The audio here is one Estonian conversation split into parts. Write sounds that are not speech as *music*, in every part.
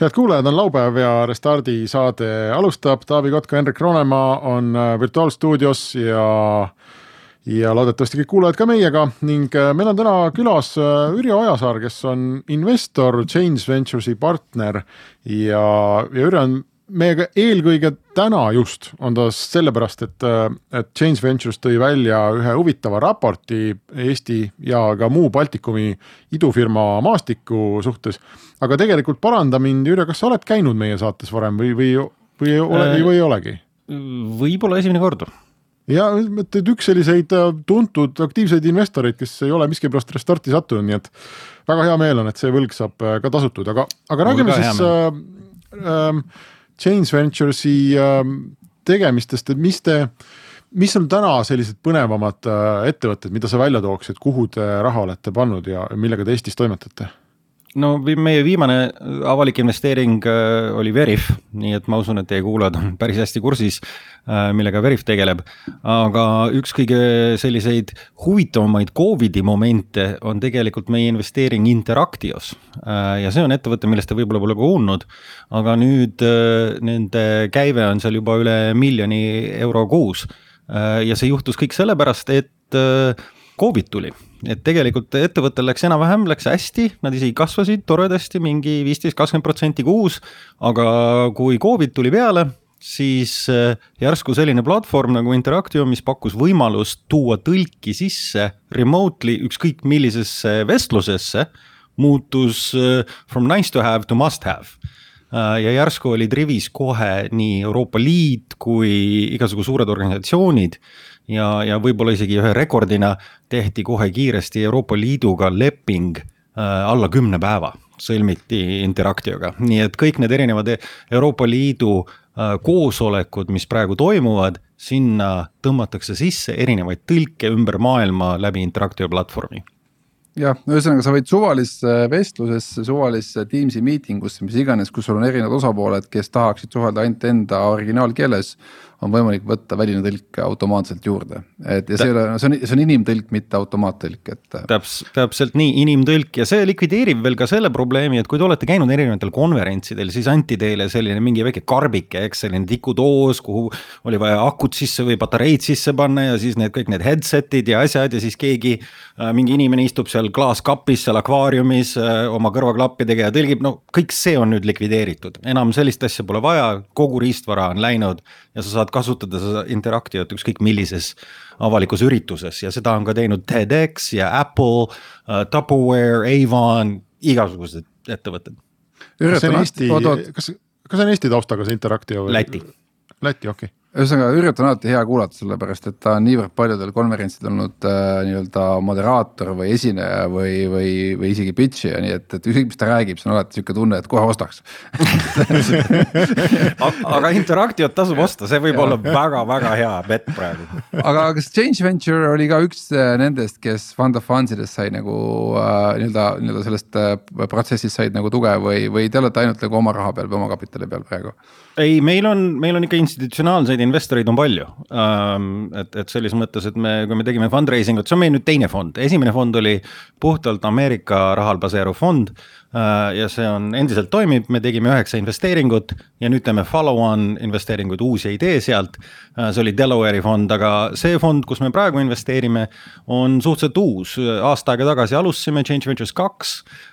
Head kuulajad, on laupäev ja Restardi saade alustab, Taavi Kotka, Henrik Roonemaa on äh, virtuaalstuudios ja ja loodetavasti kõik kuulajad ka meiega. Ning äh, meil on täna külas äh, Ürjo Ojasaar, kes on investor, Change Ventures'i partner. Ja, ja Ürjo on meiega eelkõige täna just on ta sellepärast, et, et Change Ventures tõi välja ühe huvitava raporti Eesti ja ka muu Baltikumi idufirma maastiku suhtes. aga tegelikult paranda mind, Jüri, kas sa oled käinud meie saates varem või, või, või ole, või, või ei olegi? võib-olla esimene kord ja et, et üks selliseid äh, tuntud aktiivseid investoreid, kes ei ole miskipärast Restarti sattunud, nii et väga hea meel on, et see võlg saab äh, ka tasutud, aga, aga räägime siis äh, äh, Change Ventures'i äh, tegemistest, et mis te, mis on täna sellised põnevamad äh, ettevõtted, mida sa välja tooksid, kuhu te raha olete pannud ja millega te Eestis toimetate? No meie viimane avalik investeering äh, oli Veriff, nii et ma usun, et teie kuulajad on päris hästi kursis, äh, millega Veriff tegeleb. aga üks kõige selliseid huvitavamaid Covidi momente on tegelikult meie investeering Interactios. Äh, ja see on ettevõte, millest te võib-olla pole kuulnud, aga nüüd nende käive on seal juba üle miljoni euro kuus. ja see juhtus kõik sellepärast, et Covid tuli et tegelikult ettevõttel läks enam-vähem, läks hästi, nad isegi kasvasid toredasti, mingi viisteist, kakskümmend protsenti kuus. aga kui Covid tuli peale, siis äh, järsku selline platvorm nagu Interactio, mis pakkus võimalust tuua tõlki sisse remotely ükskõik millisesse vestlusesse, muutus äh, from nice to have to must have äh, ja järsku olid rivis kohe nii Euroopa Liit kui igasugu suured organisatsioonid ja, ja võib-olla isegi ühe rekordina tehti kohe kiiresti Euroopa Liiduga leping äh, alla kümne päeva. Sõlmiti Interactioga, nii et kõik need erinevad Euroopa Liidu äh, koosolekud, mis praegu toimuvad, sinna tõmmatakse sisse erinevaid tõlke ümber maailma läbi Interactio platvormi. Jah, ühesõnaga sa võid suvalisse vestlusesse, suvalisse Teamsi meeting usse, mis iganes, kus sul on erinevad osapooled, kes tahaksid suhelda ainult enda originaalkeeles on võimalik võtta väline tõlk automaatselt juurde. et ja see ei ole, see on, see on inimtõlk, mitte automaattõlk, et. täps-, täpselt nii, inimtõlk ja see likvideerib veel ka selle probleemi, et kui te olete käinud erinevatel konverentsidel, siis anti teile selline mingi väike karbike, eks, selline tikudoos, kuhu oli vaja akut sisse või patareid sisse panna ja siis need kõik need headset'id ja asjad ja siis keegi. Äh, mingi inimene istub seal klaaskapis seal akvaariumis äh, oma kõrvaklappidega ja tõlgib, no kõik see on nüüd likvideeritud, enam sellist asja pole vaja, kogu riistvara on läinud ja sa saad saad kasutada seda Interactiot ükskõik millises avalikus ürituses ja seda on ka teinud TEDx ja Apple uh,, Tupperware, Avon, igasugused ettevõtted. kas see on Eesti, kas, kas see on Eesti taustaga see Interactio või? Läti. Läti, okei okay ühesõnaga Ürit on alati hea kuulata, sellepärast et ta on niivõrd paljudel konverentsidel olnud äh, nii-öelda moderaator või esineja või, või, või isegi pitch'i ja nii et, et ükskõik, mis ta räägib, see on alati sihuke tunne, et kohe ostaks *laughs* aga Interactiot tasub osta, see võib ja. olla väga-väga hea bett praegu. *laughs* aga kas Change Venture oli ka üks äh, nendest, kes Fund of Funds idest sai nagu äh, nii-öelda, nii-öelda sellest äh, protsessist said nagu tuge või, või te olete ainult nagu oma raha peal või oma kapitali peal praegu? ei, meil on, meil on ikka institutsionaalseid investoreid on palju ähm,. et, et selles mõttes, et me, kui me tegime fundraising ut, see on meie nüüd teine fond, esimene fond oli puhtalt Ameerika rahal baseeruv fond. Ja see on endiselt toimib, me tegime üheksa investeeringut ja nüüd teeme follow-on investeeringuid, uusi ei tee sealt äh,. see oli Delaware'i fond, aga see fond, kus me praegu investeerime, on suhteliselt uus, aasta aega tagasi alustasime Change Ventures kaks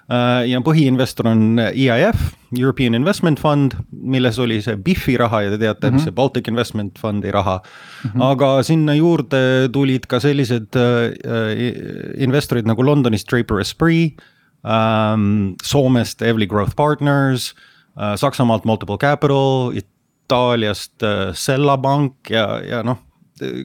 äh, ja põhiinvestor on EIF European Investment Fund, milles oli see BIF-i raha ja te teate mm, -hmm. see Baltic Investment Fundi raha mm. -hmm. aga sinna juurde tulid ka sellised äh, investorid nagu Londonist Draper Esprit ähm,, Soomest Evely Growth Partners äh,, Saksamaalt Multiple Capital, Itaaliast Sella Pank ja, ja noh,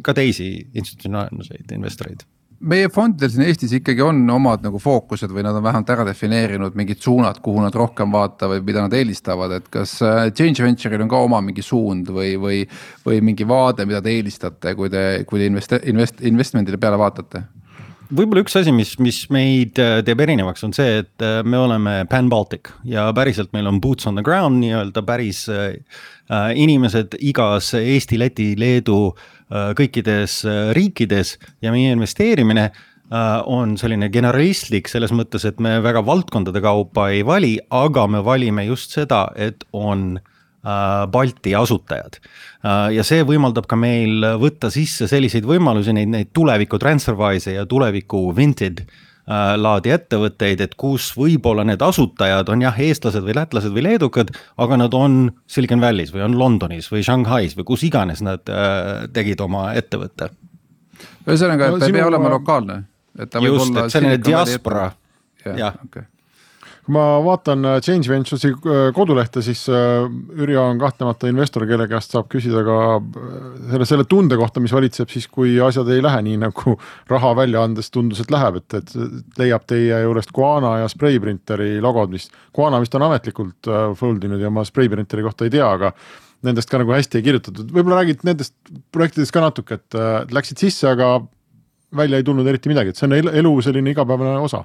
ka teisi institutsionaalseid investoreid meie fondidel siin Eestis ikkagi on omad nagu fookused või nad on vähemalt ära defineerinud mingid suunad, kuhu nad rohkem vaatavad mida nad eelistavad, et kas äh, Change Venture'il on ka oma mingi suund või, või. või mingi vaade, mida te eelistate, kui te, kui te invest-, invest-, investment'ile peale vaatate? Võib-olla üks asi, mis, mis meid äh, teeb erinevaks, on see, et äh, me oleme pan-Baltic ja päriselt meil on boots on the ground nii-öelda päris äh, inimesed igas Eesti, Läti, Leedu äh, kõikides äh, riikides. Ja meie investeerimine äh, on selline generalistlik selles mõttes, et me väga valdkondade kaupa ei vali, aga me valime just seda, et on äh, Äh, Balti asutajad. Äh, ja see võimaldab ka meil võtta sisse selliseid võimalusi, neid, neid tuleviku Transferwise'e ja tuleviku Vinted äh, laadi ettevõtteid, et kus võib-olla need asutajad on jah, eestlased või lätlased või leedukad, aga nad on Silicon Valley's või on Londonis või Shanghai's või kus iganes nad tegid oma ettevõtte. ühesõnaga, et ta ei pea olema lokaalne. just, et selline diaspora, jah okay kui ma vaatan äh, Change Ventures'i äh, kodulehte, siis äh, Ürjo on kahtlemata investor, kelle käest saab küsida ka selle, selle tunde kohta, mis valitseb siis, kui asjad ei lähe nii, nagu raha välja andes tundus, et läheb, et, et leiab teie juurest Guana ja Sprayprinteri logod, mis, Guana vist on ametlikult fold inud ja ma Sprayprinteri kohta ei tea, aga nendest ka nagu hästi ei kirjutatud, võib-olla räägid nendest projektidest ka natuke, et läksid sisse, aga välja ei tulnud eriti midagi, et see on elu selline igapäevane osa.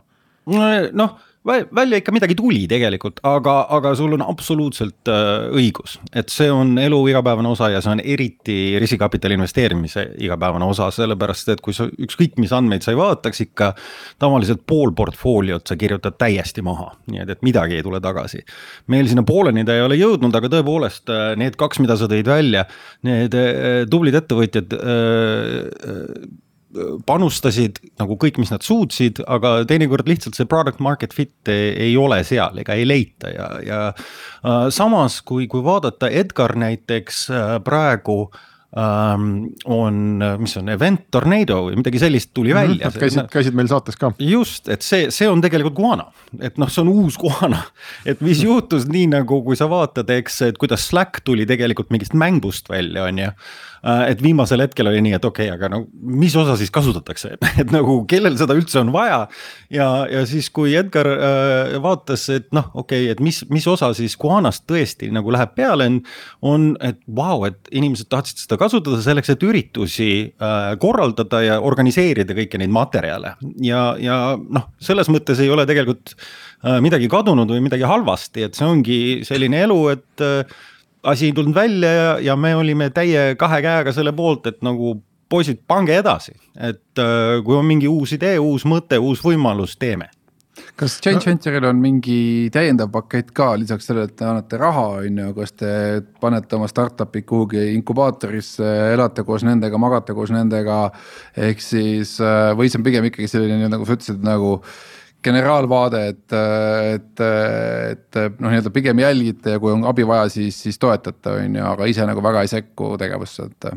noh välja ikka midagi tuli tegelikult, aga, aga sul on absoluutselt äh, õigus, et see on elu igapäevane osa ja see on eriti riskikapitali investeerimise igapäevane osa, sellepärast et kui sa ükskõik mis andmeid sa ei vaataks ikka. tavaliselt pool portfooliot sa kirjutad täiesti maha, nii et, et midagi ei tule tagasi. meil sinna pooleni ta ei ole jõudnud, aga tõepoolest äh, need kaks, mida sa tõid välja, need äh, tublid ettevõtjad panustasid nagu kõik, mis nad suutsid, aga teinekord lihtsalt see product market fit ei ole seal ega ei leita ja, ja äh, samas, kui, kui vaadata Edgar näiteks äh, praegu ähm, on, mis on Event Tornado või midagi sellist tuli mm -hmm, välja. käisid, käisid meil saates ka. just, et see, see on tegelikult Guana, et noh, see on uus Guana, et mis juhtus nii nagu, kui sa vaatad, eks, et kuidas Slack tuli tegelikult mingist mängust välja, on ju et viimasel hetkel oli nii, et okei okay,, aga no mis osa siis kasutatakse, *laughs* et nagu kellel seda üldse on vaja. ja, ja siis, kui Edgar äh, vaatas, et noh, okei okay,, et mis, mis osa siis Guanast tõesti nagu läheb peale, on, et vau wow,, et inimesed tahtsid seda kasutada selleks, et üritusi äh, korraldada ja organiseerida kõiki neid materjale ja, ja noh, selles mõttes ei ole tegelikult äh, midagi kadunud või midagi halvasti, et see ongi selline elu, et äh, asi ei tulnud välja ja, ja me olime täie kahe käega selle poolt, et nagu poisid, pange edasi, et äh, kui on mingi uus idee, uus mõte, uus võimalus, teeme kas Change Venture'il on mingi täiendav pakett ka lisaks sellele, et te annate raha, on ju, kas te panete oma startup'i kuhugi inkubaatorisse, elate koos nendega, magate koos nendega. ehk siis äh, või see on pigem ikkagi selline nagu sa ütlesid nagu generaalvaade, et, et, et noh, nii-öelda pigem jälgite ja kui on abi vaja, siis, siis toetate, on ju, aga ise nagu väga ei sekku tegevusse, et.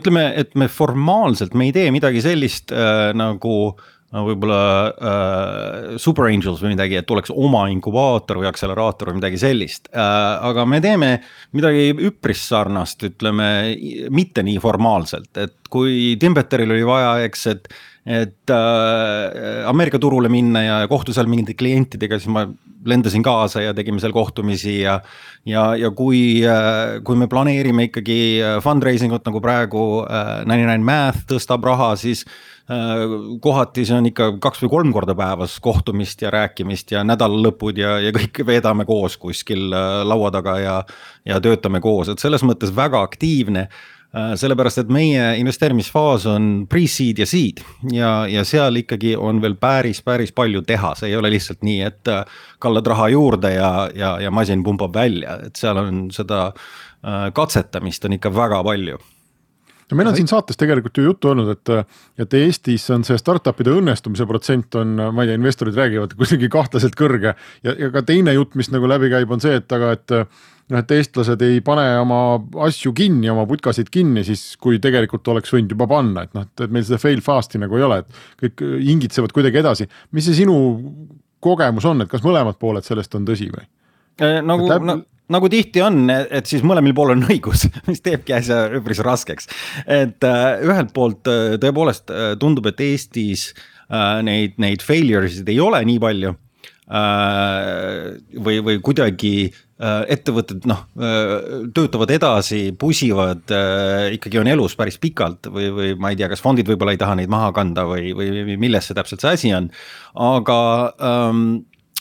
ütleme, et me formaalselt, me ei tee midagi sellist äh, nagu võib-olla äh, Super Angels või midagi, et oleks oma inkubaator või akseleraator või midagi sellist äh,. aga me teeme midagi üpris sarnast, ütleme mitte nii formaalselt, et kui Timbetteril oli vaja, eks, et et äh, Ameerika turule minna ja kohtuda seal mingite klientidega, siis ma lendasin kaasa ja tegime seal kohtumisi ja. ja, ja kui äh,, kui me planeerime ikkagi äh, fundraising ut nagu praegu äh, Ninety Nine Math tõstab raha, siis äh, kohati see on ikka kaks või kolm korda päevas kohtumist ja rääkimist ja nädalalõpud ja, ja kõik veedame koos kuskil äh, laua taga ja. ja töötame koos, et selles mõttes väga aktiivne sellepärast, et meie investeerimisfaas on pre-seed ja seed. Ja, ja seal ikkagi on veel päris, päris palju teha, see ei ole lihtsalt nii, et äh, kallad raha juurde ja, ja, ja masin pumbab välja, et seal on seda äh, katsetamist on ikka väga palju. No meil on siin saates tegelikult ju juttu olnud, et, et Eestis on see startup'ide õnnestumise protsent on, ma ei tea, investorid räägivad kuidagi kahtlaselt kõrge. Ja, ja ka teine jutt, mis nagu läbi käib, on see, et aga, et noh, et eestlased ei pane oma asju kinni, oma putkasid kinni, siis kui tegelikult oleks võinud juba panna, et noh, et meil seda fail fast'i nagu ei ole, et kõik hingitsevad kuidagi edasi. mis see sinu kogemus on, et kas mõlemad pooled sellest on tõsi või? Äh, nagu läbi... no, nagu tihti on, et siis mõlemal pool on *laughs* õigus, mis teebki asja üpris raskeks. et äh, ühelt poolt äh, tõepoolest äh, tundub, et Eestis äh, neid, neid failure sid ei ole nii palju. Või, või kuidagi äh, ettevõtted noh äh, töötavad edasi, pusivad äh, ikkagi on elus päris pikalt või, või ma ei tea, kas fondid võib-olla ei taha neid maha kanda või, või milles see täpselt see asi on, aga ähm,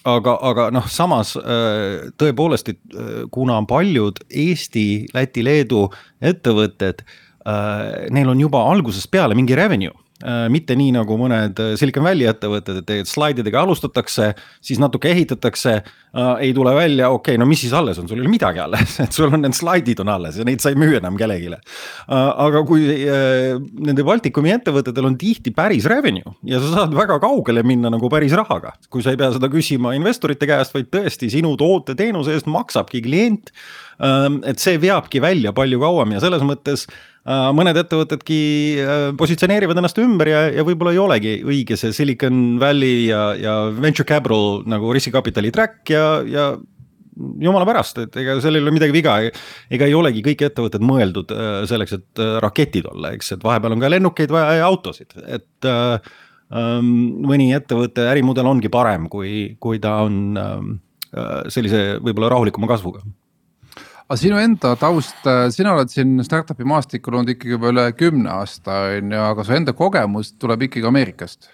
aga, aga noh, samas äh, tõepoolest, et äh, kuna paljud Eesti, Läti, Leedu ettevõtted, äh, neil on juba algusest peale mingi revenue. Äh, mitte nii nagu mõned äh, Silicon Valley ettevõtted, et tegelikult slaididega alustatakse, siis natuke ehitatakse äh,, ei tule välja, okei okay,, no mis siis alles on, sul ei ole midagi alles, *laughs* et sul on need slaidid on alles ja neid sa ei müü enam kellelegi äh,. aga kui äh, nende Baltikumi ettevõtetel on tihti päris revenue ja sa saad väga kaugele minna nagu päris rahaga, kui sa ei pea seda küsima investorite käest, vaid tõesti sinu toote-teenuse eest maksabki klient äh,. et see veabki välja palju kauem ja selles mõttes Äh, mõned ettevõtedki äh, positsioneerivad ennast ümber ja, ja võib-olla ei olegi õige see Silicon Valley ja, ja venture capital nagu riskikapitali track ja, ja jumala pärast, et ega seal ei ole midagi viga, ega ei olegi kõik ettevõtted mõeldud äh, selleks, et raketid olla, eks, et vahepeal on ka lennukeid vaja ja autosid, et äh, ähm, mõni ettevõtte ärimudel ongi parem, kui, kui ta on äh, sellise võib-olla rahulikuma kasvuga aga sinu enda taust, äh, sina oled siin startup'i maastikul olnud ikkagi juba üle kümne aasta on ju, aga su enda kogemus tuleb ikkagi Ameerikast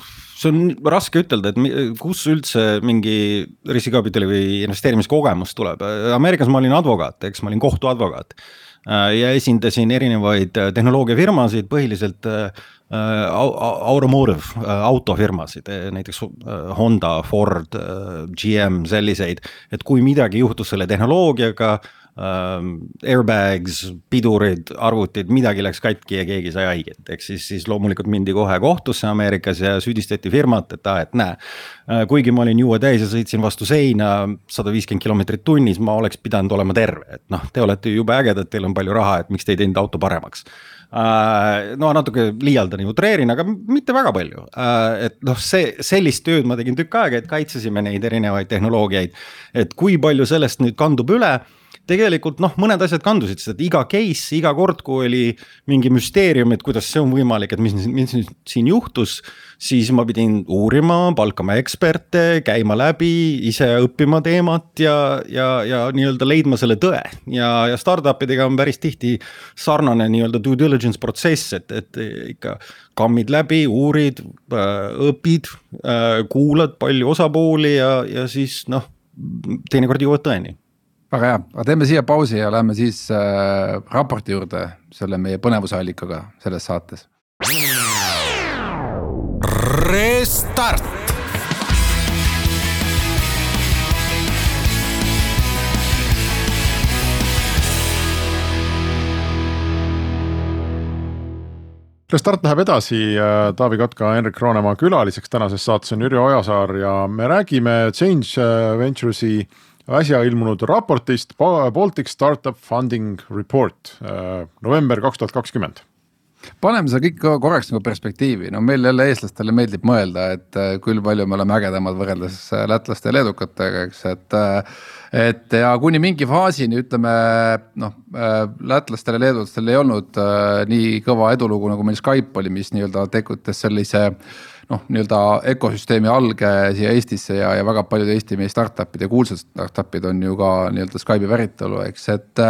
see on raske ütelda, et kus üldse mingi riskikapitali või investeerimiskogemus tuleb, Ameerikas ma olin advokaat, eks ma olin kohtuadvokaat. Äh, ja esindasin erinevaid äh, tehnoloogiafirmasid, põhiliselt automotive autofirmasid, näiteks Honda, Ford, GM, selliseid. et kui midagi juhtus selle tehnoloogiaga ähm, airbags, pidurid, arvutid, midagi läks katki ja keegi sai haiget, ehk siis, siis loomulikult mindi kohe kohtusse Ameerikas ja süüdistati firmat, et aa, et näe. Äh, kuigi ma olin juue täis ja sõitsin vastu seina sada viiskümmend kilomeetrit tunnis, ma oleks pidanud olema terve, et noh, te olete jube ägedad, teil on palju raha, et miks te ei teinud auto paremaks äh, no natuke liialdan ja utreerin, aga mitte väga palju. Äh, et noh, see, sellist tööd ma tegin tükk aega, et kaitsesime neid erinevaid tehnoloogiaid. et kui palju sellest nüüd kandub üle tegelikult noh, mõned asjad kandusid, sest iga case, iga kord, kui oli mingi müsteerium, et kuidas see on võimalik, et mis, mis siin juhtus. siis ma pidin uurima, palkama eksperte, käima läbi, ise õppima teemat ja, ja, ja nii-öelda leidma selle tõe. ja, ja startup idega on päris tihti sarnane nii-öelda due diligence protsess, et, et ikka kammid läbi, uurid, äh, õpid, äh, kuulad palju osapooli ja, ja siis noh, teinekord jõuad tõeni väga hea, aga teeme siia pausi ja lähme siis äh, raporti juurde selle meie põnevusallikaga selles saates. Restart. Restart läheb edasi, äh, Taavi Kotka, Henrik Roonemaa külaliseks tänases saates on Jüri Ojasaar ja me räägime Change äh, Ventures'i äsja ilmunud raportist Baltic Startup Funding Report äh, november kaks tuhat kakskümmend paneme seda kõik korraks nagu perspektiivi, no meil jälle eestlastele meeldib mõelda, et äh, küll palju me oleme ägedamad võrreldes äh, lätlaste ja leedukatega, eks, et. et ja kuni mingi faasini ütleme noh, lätlastel ja leedulastel ei olnud nii kõva edulugu, nagu meil Skype oli, mis nii-öelda tegutas sellise noh, nii-öelda ökosüsteemi alge siia Eestisse ja, ja väga paljud Eesti meie startup'id ja kuulsad startup'id on ju ka nii-öelda Skype'i päritolu, eks, et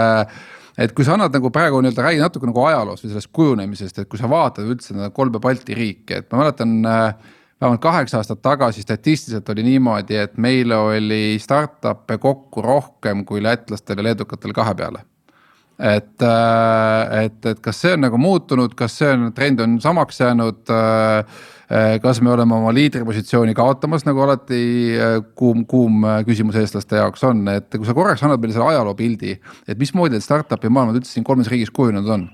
et kui sa annad nagu praegu nii-öelda räägi natuke nagu ajaloost või sellest kujunemisest, et kui sa vaatad üldse neid kolme Balti riiki, et ma mäletan äh, vähemalt kaheksa aastat tagasi statistiliselt oli niimoodi, et meil oli startup'e kokku rohkem kui lätlastel ja leedukatel kahe peale. Et, äh, et, et kas see on nagu muutunud, kas see on, trend on samaks jäänud äh, kas me oleme oma liidripositsiooni kaotamas, nagu alati äh, kuum, kuum äh, küsimus eestlaste jaoks on, et kui sa korraks annad meile selle ajaloopildi, et mismoodi need startup'i maailmad üldse siin kolmes riigis kujunenud on?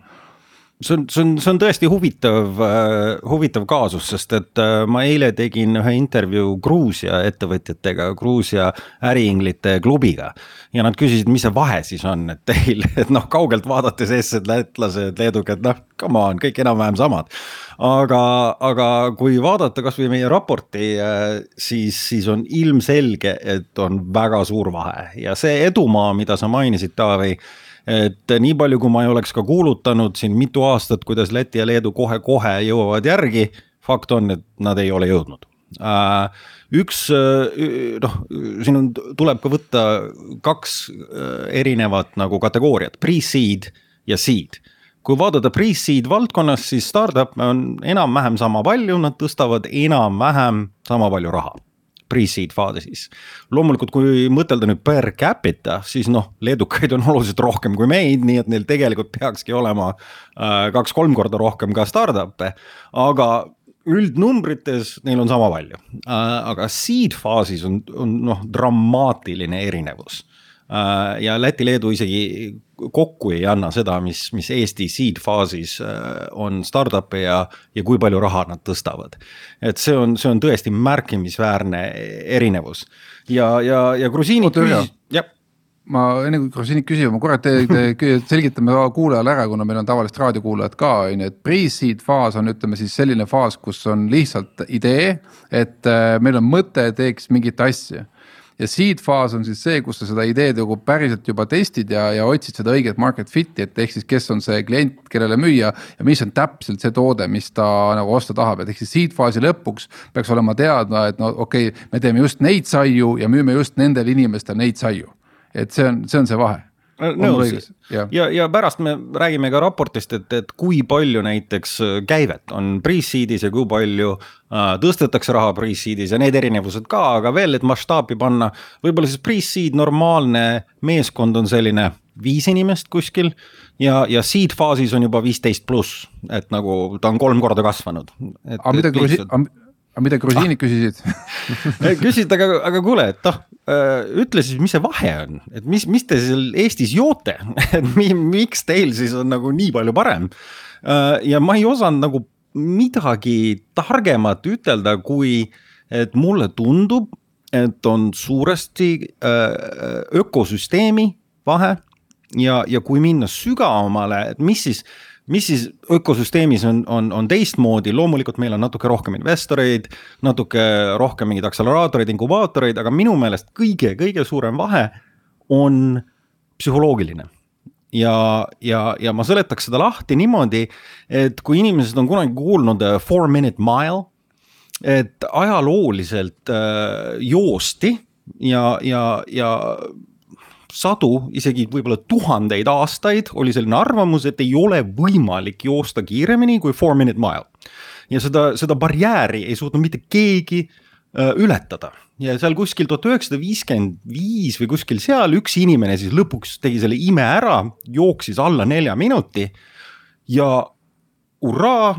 See on, see on, see on tõesti huvitav äh,, huvitav kaasus, sest et äh, ma eile tegin ühe intervjuu Gruusia ettevõtjatega, Gruusia äriinglite klubiga. ja nad küsisid, mis see vahe siis on, et teil, *laughs* et noh, kaugelt vaadates eestlased, lätlased, leedukad, noh, come on, kõik enam-vähem samad. aga, aga kui vaadata kasvõi meie raporti äh,, siis, siis on ilmselge, et on väga suur vahe ja see edumaa, mida sa mainisid, Taavi et nii palju, kui ma ei oleks ka kuulutanud siin mitu aastat, kuidas Läti ja Leedu kohe-kohe jõuavad järgi, fakt on, et nad ei ole jõudnud äh, üks äh, noh, siin on, tuleb ka võtta kaks äh, erinevat nagu kategooriat, pre-seed ja seed. kui vaadata pre-seed valdkonnas, siis startup'e on enam-vähem sama palju, nad tõstavad enam-vähem sama palju raha pre-seed faasis. loomulikult, kui mõtelda nüüd per capita, siis noh, leedukaid on oluliselt rohkem kui meid, nii et neil tegelikult peakski olema äh, kaks-kolm korda rohkem ka startup'e, aga üldnumbrites neil on sama palju. Äh,, aga seed faasis on, on noh, dramaatiline erinevus ja Läti-Leedu isegi kokku ei anna seda, mis, mis Eesti seed faasis äh, on startup'e ja, ja kui palju raha nad tõstavad. et see on, see on tõesti märkimisväärne erinevus. Ja, ja, ja grusiinid küsis, jah. Ma enne kui Grusiinid küsib, ma korra te, te *laughs* selgitame kuulajale ära, kuna meil on tavalist raadiokuulajat ka on ju, et pre-seed faas on, ütleme siis selline faas, kus on lihtsalt idee, et äh, meil on mõte, teeks mingit asja ja seed faas on siis see, kus sa seda ideed nagu päriselt juba testid ja, ja otsid seda õiget market fit'i, et ehk siis, kes on see klient, kellele müüa ja mis on täpselt see toode, mis ta nagu osta tahab, et ehk siis seed faasi lõpuks peaks olema teadma, et no okei okay,, me teeme just neid saiu ja müüme just nendele inimestele neid saiu. et see on, see on see vahe nõus ja, ja, ja pärast me räägime ka raportist, et, et kui palju näiteks äh, käivet on pre-seed'is ja kui palju äh, tõstetakse raha pre-seed'is ja need erinevused ka, aga veel, et mastaapi panna. võib-olla siis pre-seed normaalne meeskond on selline viis inimest kuskil ja, ja seed faasis on juba viisteist pluss, et nagu ta on kolm korda kasvanud. aga midagi lihtsalt aga mida grusiinid küsisid? *laughs* Küsisid, aga, aga kuule, et noh, äh, ütle siis, mis see vahe on, et mis, mis te seal Eestis joote? *laughs* Et mi, miks teil siis on nagu nii palju parem. Äh, ja ma ei osanud nagu midagi targemat ütelda, kui et mulle tundub, et on suuresti äh, ökosüsteemi vahe. Ja, ja kui minna sügavamale, et mis siis mis siis ökosüsteemis on, on, on teistmoodi, loomulikult meil on natuke rohkem investoreid, natuke rohkem mingeid akseleraatoreid, inkubaatoreid, aga minu meelest kõige-kõige suurem vahe on psühholoogiline. Ja, ja, ja ma seletaks seda lahti niimoodi, et kui inimesed on kunagi kuulnud uh, four minute mile, et ajalooliselt äh, joosti ja, ja, ja sadu, isegi võib-olla tuhandeid aastaid oli selline arvamus, et ei ole võimalik joosta kiiremini kui four minute mile. ja seda, seda barjääri ei suutnud mitte keegi äh, ületada ja seal kuskil tuhat üheksasada viiskümmend viis või kuskil seal üks inimene siis lõpuks tegi selle ime ära, jooksis alla nelja minuti ja hurraa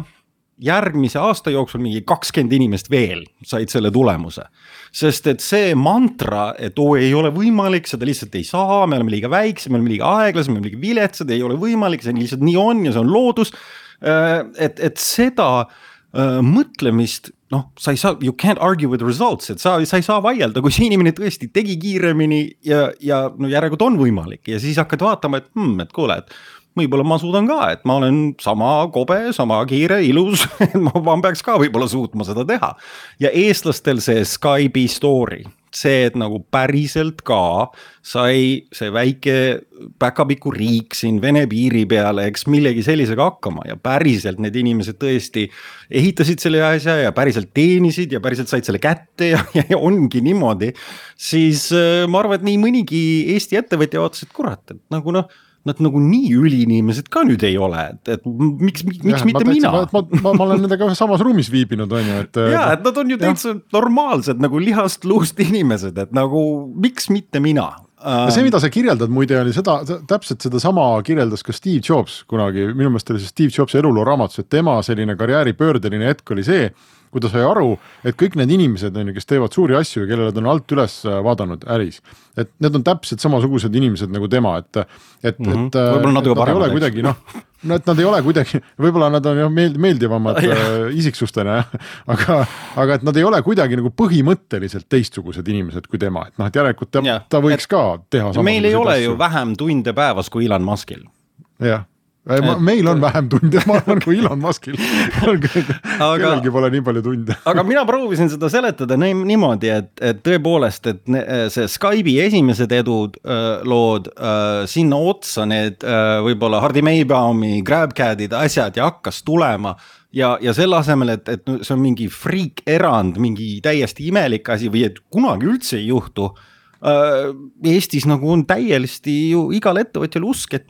järgmise aasta jooksul mingi kakskümmend inimest veel said selle tulemuse. sest et see mantra, et oo ei ole võimalik, seda lihtsalt ei saa, me oleme liiga väiksed, me oleme liiga aeglased, me oleme liiga viletsad, ei ole võimalik, see lihtsalt nii on ja see on loodus. Äh, et, et seda äh, mõtlemist noh, sa ei saa, you can't argue with results, et sa, sa ei saa vaielda, kui see inimene tõesti tegi kiiremini ja, ja no järelikult on võimalik ja siis hakkad vaatama, et hmm, et kuule, et võib-olla ma suudan ka, et ma olen sama kobe, sama kiire, ilus *laughs* ma, ma peaks ka võib-olla suutma seda teha. ja eestlastel see Skype'i story, see, et nagu päriselt ka sai see väike päkapiku riik siin Vene piiri peale, eks millegi sellisega hakkama ja päriselt need inimesed tõesti ehitasid selle asja ja päriselt teenisid ja päriselt said selle kätte ja, ja, *laughs* ja ongi niimoodi. siis äh, ma arvan, et nii mõnigi Eesti ettevõtja vaatas, et kurat, et nagu noh nad nagu nii üliinimesed ka nüüd ei ole, et, et miks, miks, miks mitte ma mina? ma, ma, ma olen nendega samas ruumis viibinud, on ju, et. *laughs* ja, et nad on ju täitsa normaalsed nagu lihast luust *laughs* inimesed, et nagu miks mitte mina ja see, mida sa kirjeldad, muide oli seda, täpselt sedasama kirjeldas ka Steve Jobs kunagi, minu meelest oli see Steve Jobsi eluloo raamatus, et tema selline karjääripöördeline hetk oli see, kui ta sai aru, et kõik need inimesed on ju, kes teevad suuri asju ja kellele ta on alt üles vaadanud äris. et need on täpselt samasugused inimesed nagu tema, et, et mm, -hmm. et. võib-olla natuke paremad. kuidagi noh, no et nad ei ole kuidagi, võib-olla nad on jah meeld-, meeldivamad *laughs* äh, isiksustena jah, aga, aga et nad ei ole kuidagi nagu põhimõtteliselt teistsugused inimesed kui tema, et noh, et järelikult ta, ta võiks et, ka teha. meil ei ole asju. ju vähem tunde päevas kui Elon Muskil. jah et... meil on vähem tunde, ma arvan, kui Elon Muskil. *laughs* Kellelgi pole nii palju tunde. aga mina proovisin seda seletada nii, niimoodi, et, et tõepoolest, et see Skype'i esimesed edulood äh, sinna otsa need äh, võib-olla Hardi Maybaumi GrabCAD-id, asjad ja hakkas tulema. Ja, ja selle asemel, et, et see on mingi friik-erand, mingi täiesti imelik asi või et kunagi üldse ei juhtu Äh, Eestis nagu on täiesti ju igal ettevõtjal usk, et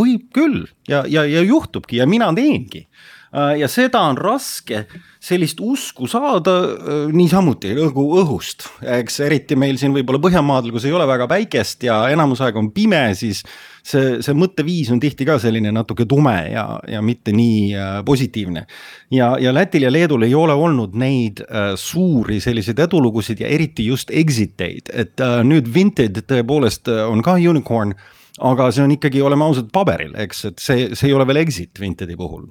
võib küll ja, ja, ja juhtubki ja mina teengi. Äh, ja seda on raske sellist usku saada äh, niisamuti nagu õhust, eks eriti meil siin võib-olla Põhjamaadel, kus ei ole väga päikest ja enamus aega on pime, siis see, see mõtteviis on tihti ka selline natuke tume ja, ja mitte nii äh, positiivne. ja, ja Lätil ja Leedul ei ole olnud neid äh, suuri selliseid edulugusid ja eriti just exit eid, et äh, nüüd Vinted tõepoolest on ka unicorn aga see on ikkagi, oleme ausad, paberil, eks, et see, see ei ole veel exit Vintedi puhul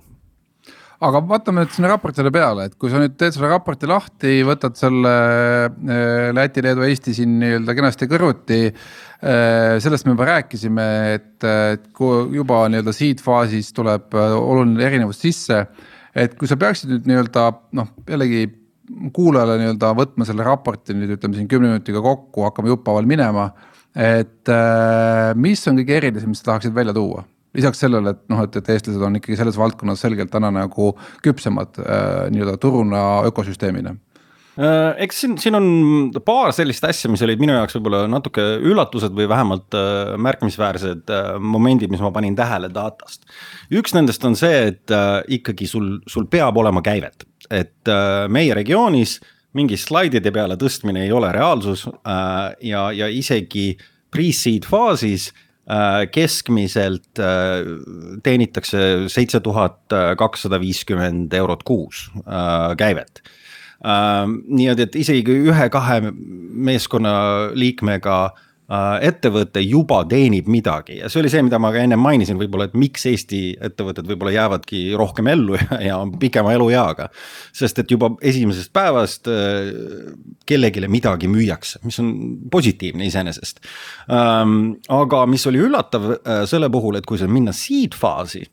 aga vaatame nüüd sinna raportile peale, et kui sa nüüd teed selle raporti lahti, võtad selle äh, Läti, Leedu, Eesti siin nii-öelda kenasti kõrvuti. Äh, sellest me juba rääkisime, et, et kui juba nii-öelda seed faasis tuleb äh, oluline erinevus sisse. et kui sa peaksid nüüd nii-öelda noh, jällegi kuulajale nii-öelda võtma selle raporti nüüd ütleme siin kümne minutiga kokku, hakkame jupphaaval minema. et mis on kõige erilisem, mis sa tahaksid välja tuua? Lisaks sellele, et noh, et, et eestlased on ikkagi selles valdkonnas selgelt täna nagu küpsemad äh, nii-öelda turuna ökosüsteemina äh, eks siin, siin on paar sellist asja, mis olid minu jaoks võib-olla natuke üllatused või vähemalt äh, märkimisväärsed momendid, mis ma panin tähele datast. üks nendest on see, et ikkagi sul, sul peab olema käivet, et meie regioonis mingi slaidide peale tõstmine ei ole reaalsus ja, ja isegi pre-seed faasis keskmiselt äh, teenitakse seitse tuhat kakssada viiskümmend eurot kuus äh, käivet. nii et, isegi ühe-kahe meeskonnaliikmega ettevõte juba teenib midagi ja see oli see, mida ma ka ennem mainisin, võib-olla, et miks Eesti ettevõtted võib-olla jäävadki rohkem ellu ja on pikema elueaga. sest et juba esimesest päevast kellelegi midagi müüakse, mis on positiivne iseenesest. aga mis oli üllatav selle puhul, et kui sa minna seed faasi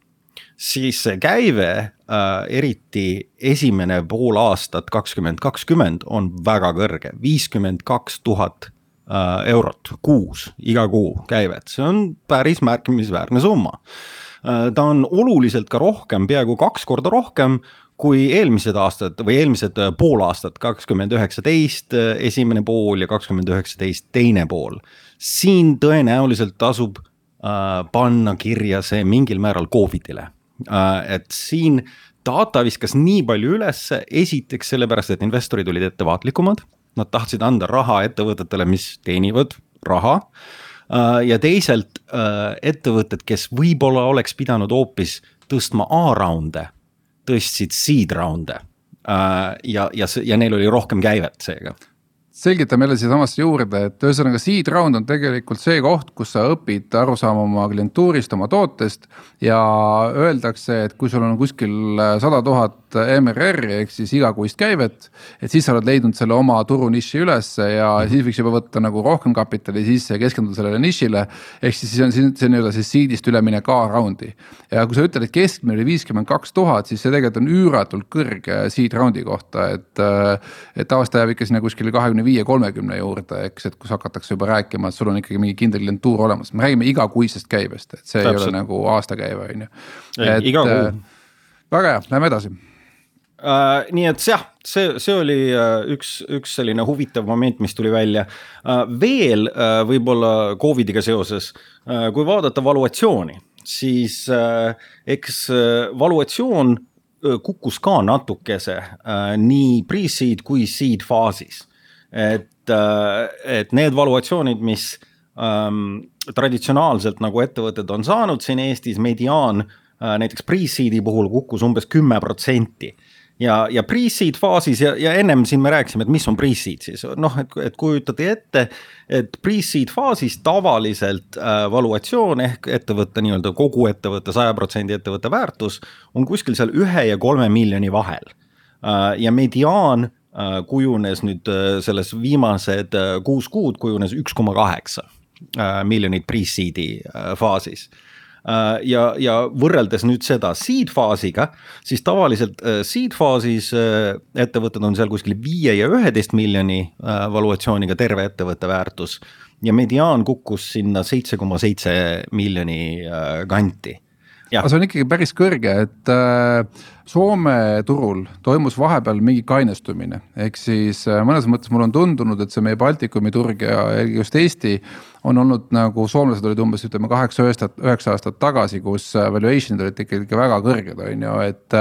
siis see käive äh,, eriti esimene pool aastat kakskümmend kakskümmend on väga kõrge, viiskümmend kaks tuhat äh, eurot kuus, iga kuu käivet, see on päris märkimisväärne summa äh,. ta on oluliselt ka rohkem, peaaegu kaks korda rohkem kui eelmised aastad või eelmised äh, pool aastat, kakskümmend üheksateist äh, esimene pool ja kakskümmend üheksateist teine pool. siin tõenäoliselt tasub äh, panna kirja see mingil määral Covidile äh,, et siin data viskas nii palju ülesse, esiteks sellepärast, et investorid olid ettevaatlikumad. Nad tahtsid anda raha ettevõtetele, mis teenivad raha äh,. ja teisalt äh, ettevõtted, kes võib-olla oleks pidanud hoopis tõstma A-raunde tõstsid seed round'e äh, ja, ja, ja neil oli rohkem käivet seega selgitame jälle siiasamasse juurde, et ühesõnaga seed round on tegelikult see koht, kus sa õpid aru saama oma klientuurist, oma tootest. ja öeldakse, et kui sul on kuskil sada tuhat MRR-i ehk siis igakuist käivet. et siis sa oled leidnud selle oma turuniši ülesse ja -hmm. siis võiks juba võtta nagu rohkem kapitali sisse ja keskenduda sellele nišile. ehk siis see on, see on nii-öelda siis seed'ist üleminek A-round'i. ja kui sa ütled, et keskmine oli viiskümmend kaks tuhat, siis see tegelikult on üüratult kõrge seed round'i kohta, et. et aasta jääb ikka sinna kuskile kahekümne viie, kolmekümne juurde, eks, et kus hakatakse juba rääkima, et sul on ikkagi mingi kindel klientuur olemas, me räägime igakuisest käibest, et see Täpselt. ei ole nagu aastakäive, on ju. äh, väga hea, lähme edasi Uh, nii et jah, see, see oli uh, üks, üks selline huvitav moment, mis tuli välja uh,. veel uh, võib-olla Covidiga seoses uh,, kui vaadata valuatsiooni, siis uh, eks uh, valuatsioon uh, kukkus ka natukese uh, nii pre-seed kui seed faasis. et uh,, et need valuatsioonid, mis um, traditsionaalselt nagu ettevõtted on saanud siin Eestis, mediaan uh, näiteks pre-seed'i puhul kukkus umbes kümme protsenti ja, ja pre-seed faasis ja, ja ennem siin me rääkisime, et mis on pre-seed siis noh, et, et kujutate ette, et pre-seed faasis tavaliselt äh, valuatsioon ehk ettevõtte nii-öelda kogu ettevõtte saja protsendi ettevõtte väärtus on kuskil seal ühe ja kolme miljoni vahel äh,. ja mediaan äh, kujunes nüüd äh, selles viimased äh, kuus kuud kujunes üks koma kaheksa äh, miljonit pre-seed'i äh, faasis Äh, ja, ja võrreldes nüüd seda seed faasiga, siis tavaliselt äh, seed faasis äh, ettevõtted on seal kuskil viie ja üheteist miljoni valuatsiooniga terve ettevõtte väärtus. ja mediaan kukkus sinna seitse koma seitse miljoni kanti aga see on ikkagi päris kõrge, et äh, Soome turul toimus vahepeal mingi kainestumine, ehk siis äh, mõnes mõttes mulle on tundunud, et see meie Baltikumi turg ja just Eesti on olnud nagu soomlased olid umbes ütleme kaheksa, üheksa aastat tagasi, kus äh, valuation'id olid ikkagi väga kõrged, on ju, et.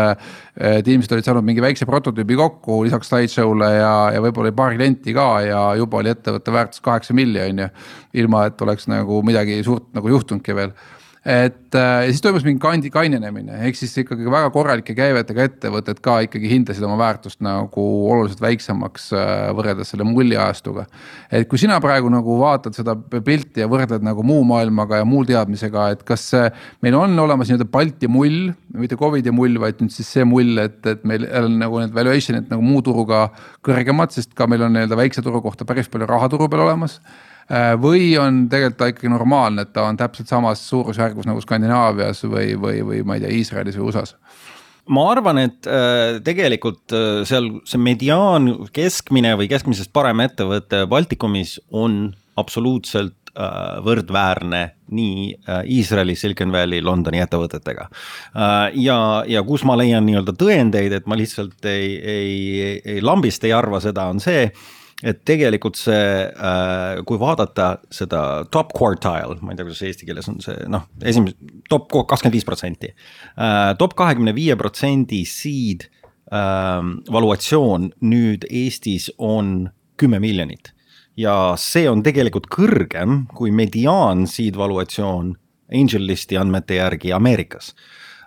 et inimesed olid saanud mingi väikse prototüübi kokku lisaks slideshow'le ja, ja võib-olla oli paar klienti ka ja juba oli ettevõtte väärtus kaheksa milli, on ju. ilma, et oleks nagu midagi suurt nagu juhtunudki veel et äh, ja siis toimus mingi kandi kainenemine, ehk siis ikkagi väga korralike käivetega ettevõtted ka ikkagi hindasid oma väärtust nagu oluliselt väiksemaks äh, võrreldes selle mulliajastuga. et kui sina praegu nagu vaatad seda pilti ja võrdled nagu muu maailmaga ja muu teadmisega, et kas meil on olemas nii-öelda Balti mull, mitte Covidi mull, vaid nüüd siis see mull, et, et meil on nagu need valuation'id nagu muu turuga kõrgemad, sest ka meil on nii-öelda väikse turu kohta päris palju raha turu peal olemas või on tegelikult ta ikkagi normaalne, et ta on täpselt samas suurusjärgus nagu Skandinaavias või, või, või ma ei tea, Iisraelis või USA-s? ma arvan, et äh, tegelikult äh, seal see mediaan, keskmine või keskmisest parem ettevõte Baltikumis on absoluutselt võrdväärne nii Iisraeli, Silicon Valley, Londoni ettevõtetega. ja, ja kus ma leian nii-öelda tõendeid, et ma lihtsalt ei, ei, ei lambist ei arva seda, on see et tegelikult see, äh, kui vaadata seda top quartile, ma ei tea, kuidas eesti keeles on see noh, esimene top kakskümmend viis protsenti. Äh, top kahekümne viie protsendi seed ähm, valuatsioon nüüd Eestis on kümme miljonit. ja see on tegelikult kõrgem kui mediaan seed valuatsioon Angel Listi andmete järgi Ameerikas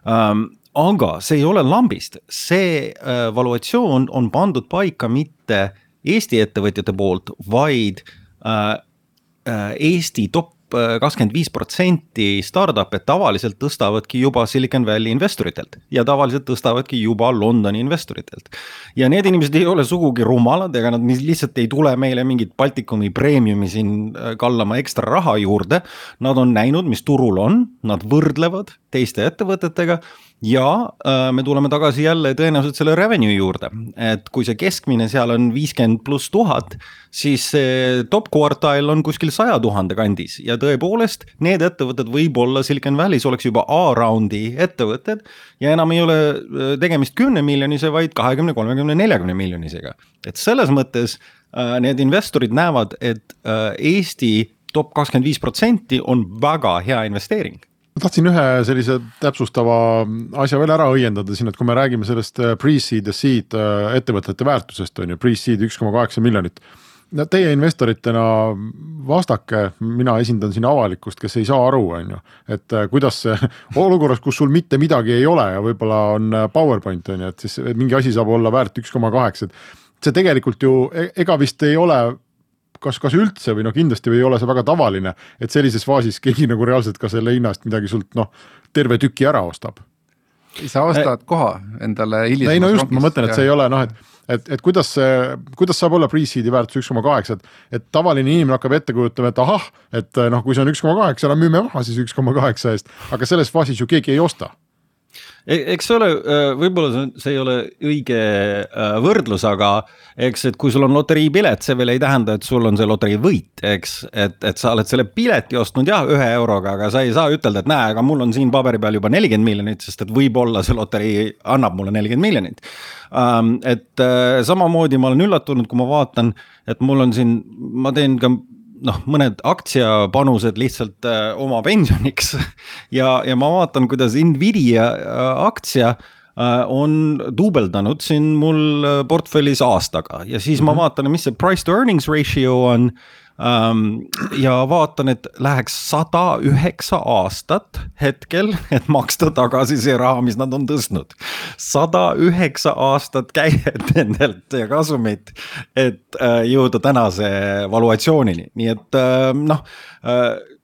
um, aga see ei ole lambist, see äh, valuatsioon on pandud paika mitte äh, Eesti ettevõtjate poolt, vaid äh, äh, Eesti top äh, kakskümmend viis protsenti startup'e tavaliselt tõstavadki juba Silicon Valley investoritelt ja tavaliselt tõstavadki juba Londoni investoritelt. ja need inimesed ei ole sugugi rumalad, ega nad lihtsalt ei tule meile mingit Baltikumi preemiumi siin äh, kallama ekstra raha juurde. Nad on näinud, mis turul on, nad võrdlevad teiste ettevõtetega ja äh, me tuleme tagasi jälle tõenäoliselt selle revenue juurde, et kui see keskmine seal on viiskümmend pluss tuhat, siis see top quartile on kuskil saja tuhande kandis. Ja tõepoolest need ettevõtted võib-olla Silicon Valley's oleks juba A-raundi ettevõtted. Ja enam ei ole äh, tegemist kümne miljonise, vaid kahekümne, kolmekümne, neljakümne miljonisega. et selles mõttes äh, need investorid näevad, et Eesti top kakskümmend viis protsenti on väga hea investeering ma tahtsin ühe sellise täpsustava asja veel ära õiendada siin, et kui me räägime sellest äh, pre-seed ja seed äh, ettevõtete väärtusest on ju, pre-seed üks koma kaheksa miljonit. no teie investoritena vastake, mina esindan siin avalikkust, kes ei saa aru, on ju, et äh, kuidas see *laughs* olukorras, kus sul mitte midagi ei ole ja võib-olla on PowerPoint on ju, et siis mingi asi saab olla väärt üks koma kaheksa, et see tegelikult ju e-, ega vist ei ole kas, kas üldse või noh, kindlasti ei ole see väga tavaline, et sellises faasis keegi nagu reaalselt ka selle hinna eest midagi sult noh, terve tüki ära ostab. sa ostad koha endale hilisemas ei no just, ma mõtlen, et see ei ole noh, et et, et kuidas see, kuidas saab olla pre-seed'i väärtus üks koma kaheksa, et, et tavaline inimene hakkab ette kujutama, et ahah, et noh, kui see on üks koma kaheksa, no müüme maha siis üks koma kaheksa eest, aga selles faasis ju keegi ei osta eks see ole, äh, võib-olla see ei ole õige äh, võrdlus, aga eks, et kui sul on loteriipilet, see veel ei tähenda, et sul on see loterii võit, eks. et, et sa oled selle pileti ostnud jah, ühe euroga, aga sa ei saa ütelda, et näe, aga mul on siin paberi peal juba nelikümmend miljonit, sest et võib-olla see loterii annab mulle nelikümmend miljonit. Ähm, et samamoodi ma olen üllatunud, kui ma vaatan, et mul on siin, ma teen ka noh, mõned aktsiapanused lihtsalt äh, oma pensioniks *laughs* ja, ja ma vaatan, kuidas Nvidia äh, aktsia äh, on duubeldanud siin mul portfellis aastaga ja siis mm -hmm. ma mhm. vaatan, mis see price to earnings ratio on. Ja vaatan, et läheks sada üheksa aastat hetkel, *laughs* et maksta tagasi see raha, mis nad on tõstnud. sada üheksa aastat käivet *laughs* nendelt ja kasumit, et äh, jõuda tänase valuatsioonini, nii et äh, noh äh,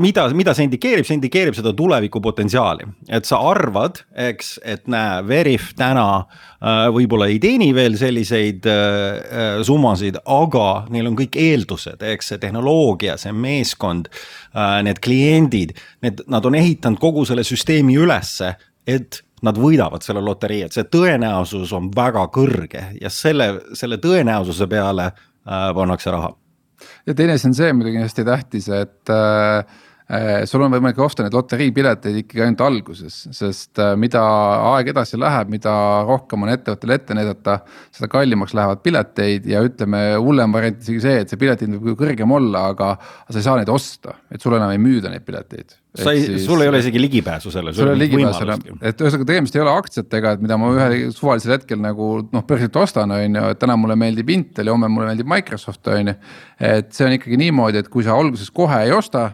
mida, mida see indikeerib, see indikeerib seda tulevikupotentsiaali, et sa arvad, eks, et näe, Veriff täna äh, võib-olla ei teeni veel selliseid äh, summasid, aga neil on kõik eeldused, eks see tehnoloogia, see meeskond äh,, need kliendid, need, nad on ehitanud kogu selle süsteemi ülesse, et nad võidavad selle loterii, et see tõenäosus on väga kõrge ja selle, selle tõenäosuse peale äh, pannakse raha ja teine asi on see muidugi hästi tähtis, et äh, sul on võimalik osta neid loteriipileteid ikkagi ainult alguses, sest äh, mida aeg edasi läheb, mida rohkem on ettevõttel ette näidata, seda kallimaks lähevad pileteid ja ütleme, hullem variant isegi see, et see piletihind võib küll kõrgem olla, aga sa ei saa neid osta, et sul enam ei müüda neid pileteid sa ei, sul ei ole isegi ligipääsu sellele. sul ei ole ligipääsu, et ühesõnaga tegemist ei ole aktsiatega, et mida ma ühel suvalisel hetkel nagu noh, börsilt ostan, on ju, et täna mulle meeldib Intel ja homme mulle meeldib Microsoft, on ju. et see on ikkagi niimoodi, et kui sa alguses kohe ei osta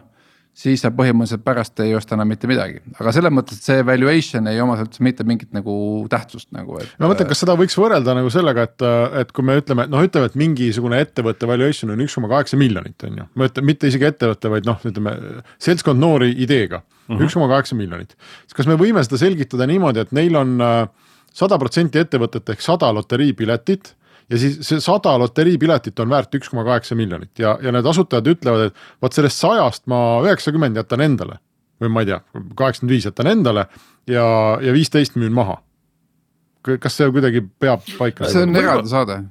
siis sa põhimõtteliselt pärast ei osta enam mitte midagi, aga selles mõttes, et see valuation ei oma üldse mitte mingit nagu tähtsust nagu, et. ma mõtlen, kas seda võiks võrrelda nagu sellega, et, et kui me ütleme, et noh, ütleme, et mingisugune ettevõtte valuation on üks koma kaheksa miljonit, on ju. ma ütlen, mitte isegi ettevõte, vaid noh, ütleme seltskond noori ideega, mhm. üks koma kaheksa miljonit. kas me võime seda selgitada niimoodi, et neil on äh, sada protsenti ettevõtet ehk sada loteriipiletit ja siis see sada loteriipiletit on väärt üks koma kaheksa miljonit ja, ja need asutajad ütlevad, et vot sellest sajast ma üheksakümmend jätan endale. või ma ei tea, kaheksakümmend viis jätan endale ja, ja viisteist müün maha. kas see kuidagi peab paika? see on eraldi saade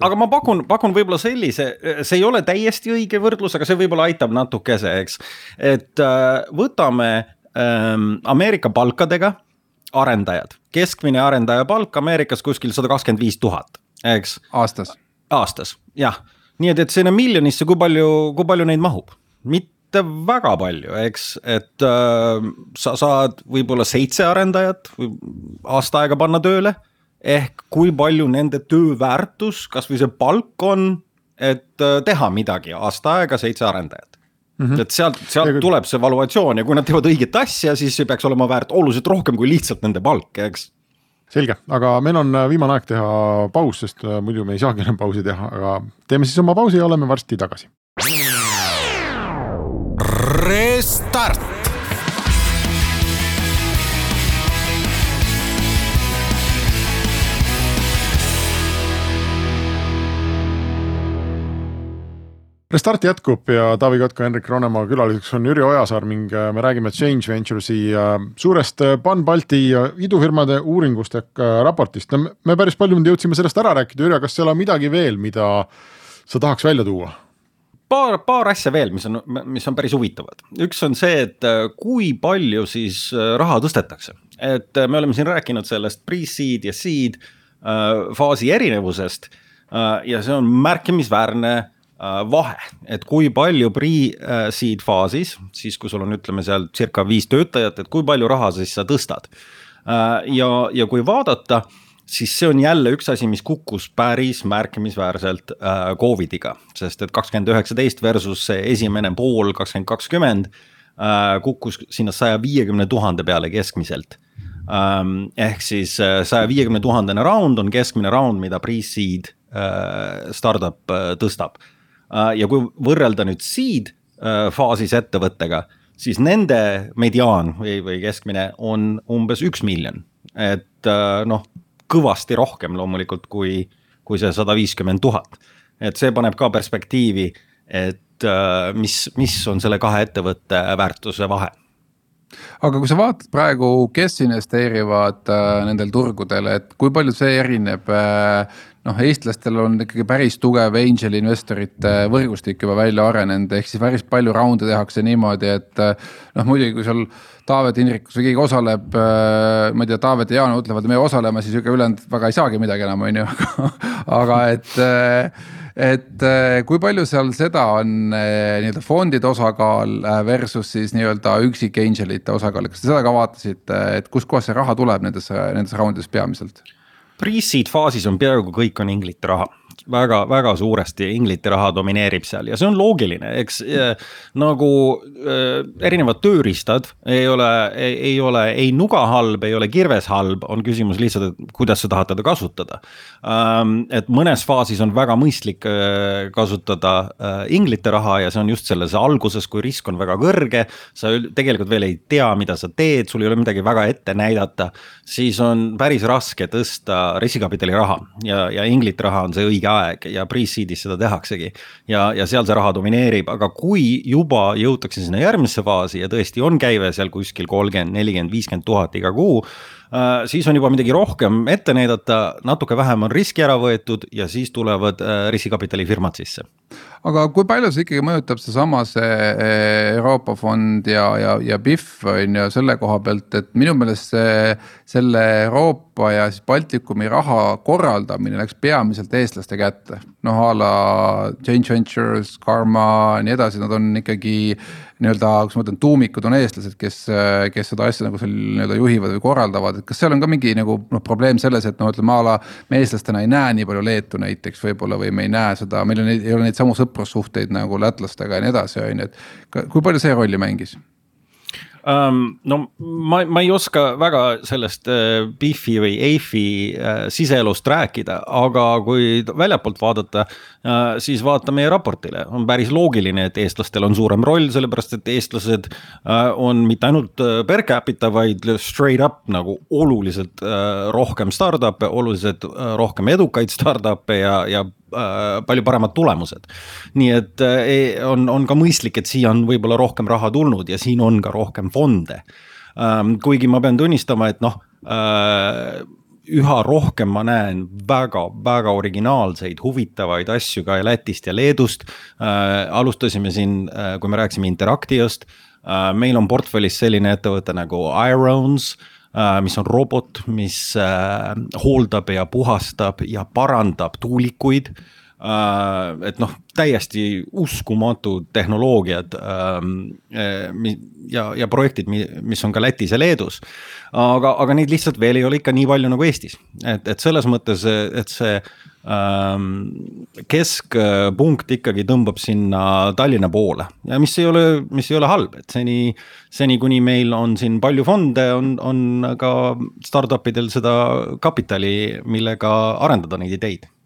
aga ma pakun, pakun võib-olla sellise, see ei ole täiesti õige võrdlus, aga see võib-olla aitab natukese, eks. et äh, võtame ähm, Ameerika palkadega arendajad, keskmine arendaja palk Ameerikas kuskil sada kakskümmend viis tuhat, eks. aastas. aastas, jah, nii et, et sinna miljonisse, kui palju, kui palju neid mahub? mitte väga palju, eks, et äh, sa saad võib-olla seitse arendajat aasta aega panna tööle. ehk kui palju nende töö väärtus, kasvõi see palk on, et äh, teha midagi aasta aega seitse arendajat mm. -hmm. et sealt, sealt ja, tuleb see valuatsioon ja kui nad teevad õiget asja, siis see peaks olema väärt oluliselt rohkem kui lihtsalt nende palk, eks selge, aga meil on äh, viimane aeg teha paus, sest äh, muidu me ei saagi enam pausi teha, aga teeme siis oma pausi ja oleme varsti tagasi. Restart Restart jätkub ja Taavi Kotka, Henrik Ronemaa külaliseks on Jüri Ojasaar ning äh, me räägime Change Ventures'i äh, suurest äh, Pan-Balti idufirmade uuringust ehk raportist. no me päris palju nüüd jõudsime sellest ära rääkida, Jüri, kas seal on midagi veel, mida sa tahaks välja tuua? paar, paar asja veel, mis on, mis on päris huvitavad. üks on see, et kui palju siis raha tõstetakse, et me oleme siin rääkinud sellest pre-seed ja seed faasi erinevusest ja see on märkimisväärne Äh, vahe, et kui palju pre-seed faasis, siis kui sul on, ütleme seal circa viis töötajat, et kui palju raha siis sa tõstad. Äh, ja, ja kui vaadata, siis see on jälle üks asi, mis kukkus päris märkimisväärselt äh, Covidiga, sest et kakskümmend üheksateist versus see esimene pool kakskümmend kakskümmend kukkus sinna saja viiekümne tuhande peale keskmiselt. Ähm, ehk siis saja viiekümne tuhandene round on keskmine round, mida pre-seed startup tõstab. Äh, ja kui võrrelda nüüd seed äh, faasis ettevõttega, siis nende mediaan või, või keskmine on umbes üks miljon, et äh, noh, kõvasti rohkem loomulikult kui, kui see sada viiskümmend tuhat. et see paneb ka perspektiivi, et mis, mis on selle kahe ettevõtte väärtuse vahe aga kui sa vaatad praegu, kes investeerivad äh, nendel turgudel, et kui palju see erineb äh, noh, eestlastel on ikkagi päris tugev angel investorite võrgustik juba välja arenenud, ehk siis päris palju raunde tehakse niimoodi, et noh, muidugi kui seal Taavet Hinrikus või keegi osaleb, ma ei tea, Taavet ja Jaan ütlevad, me osaleme, siis ega ülejäänud väga ei saagi midagi enam, on ju, *laughs* aga et et kui palju seal seda on nii-öelda fondide osakaal versus siis nii-öelda üksik angelite osakaal, kas te seda ka vaatasite, et kustkohast see raha tuleb nendes, nendes raundides peamiselt? Pre-seed faasis on peaaegu kõik on inglite raha, väga-väga suuresti inglite raha domineerib seal ja see on loogiline, eks nagu äh, erinevad tööriistad ei ole, ei ole ei nuga halb, ei ole kirves halb, on küsimus lihtsalt, et kuidas sa tahad teda kasutada ähm,. et mõnes faasis on väga mõistlik äh, kasutada äh, inglite raha ja see on just selles alguses, kui risk on väga kõrge. sa tegelikult veel ei tea, mida sa teed, sul ei ole midagi väga ette näidata, siis on päris raske tõsta riskikapitali raha ja, ja inglite raha on see õige aeg aeg ja pre-seed'is seda tehaksegi. ja, ja seal see raha domineerib, aga kui juba jõutakse sinna järgmisse faasi ja tõesti on käive seal kuskil kolmkümmend, nelikümmend, viiskümmend tuhat iga kuu siis on juba midagi rohkem ette näidata, natuke vähem on riski ära võetud ja siis tulevad äh, riskikapitali firmad sisse. aga kui palju see ikkagi mõjutab seesama see äh, Euroopa fond ja, ja, ja BIF on ju selle koha pealt, et minu meelest see, selle Euroopa ja siis Baltikumi raha korraldamine läks peamiselt eestlaste kätte. Noh a la Change Ventures, Karma ja nii edasi, nad on ikkagi nii-öelda, kus ma ütlen, tuumikud on eestlased, kes, kes seda asja nagu seal nii-öelda juhivad või korraldavad, et kas seal on ka mingi nagu noh, probleem selles, et noh, ütleme a la. me eestlastena ei näe nii palju Leetu näiteks võib-olla või me ei näe seda, meil on, ei ole neid samu sõprussuhteid nagu lätlastega ja nii edasi, on ju, et. kui palju see rolli mängis? Um,? no ma, ma ei oska väga sellest uh, Biffi või Eifi uh, siseelust rääkida, aga kui väljapoolt vaadata siis vaata meie raportile, on päris loogiline, et eestlastel on suurem roll, sellepärast et eestlased uh, on mitte ainult per capita, vaid straight up nagu oluliselt rohkem startup'e, oluliselt rohkem edukaid startup'e ja, ja Äh, palju paremad tulemused. nii et äh, e, on, on ka mõistlik, et siia on võib-olla rohkem raha tulnud ja siin on ka rohkem fonde. Ähm, kuigi ma pean tunnistama, et noh äh, üha rohkem ma näen väga-väga originaalseid, huvitavaid asju ka Lätist ja Leedust äh,. alustasime siin äh,, kui me rääkisime Interactiast äh,, meil on portfellis selline ettevõte nagu Irons Äh, mis on robot, mis äh, hooldab ja puhastab ja parandab tuulikuid äh, et noh, täiesti uskumatud tehnoloogiad ähm, ja, ja projektid, mis on ka Lätis ja Leedus. aga, aga neid lihtsalt veel ei ole ikka nii palju nagu Eestis, et, et selles mõttes, et see Ähm, keskpunkt ikkagi tõmbab sinna Tallinna poole. Ja mis ei ole, mis ei ole halb, et seni, seni kuni meil on siin palju fonde, on, on ka startup idel seda kapitali, millega arendada neid ideid. Äh,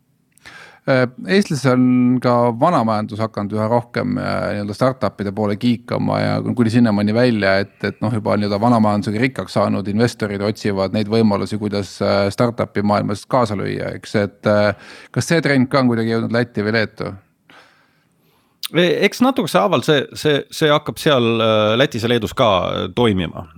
Eestis on ka vanamajandus hakanud üha rohkem äh, nii-öelda startup'ide poole kiikama ja kuni sinnamaani välja, et, et noh, juba nii-öelda vanamajandusega rikkaks saanud investorid otsivad neid võimalusi, kuidas äh, startup'i maailmas kaasa lüüa, eks, et. kas see trend ka on kuidagi jõudnud Lätti või Leetu? E, eks natukese haaval see, see, see hakkab seal Lätis ja Leedus ka toimima,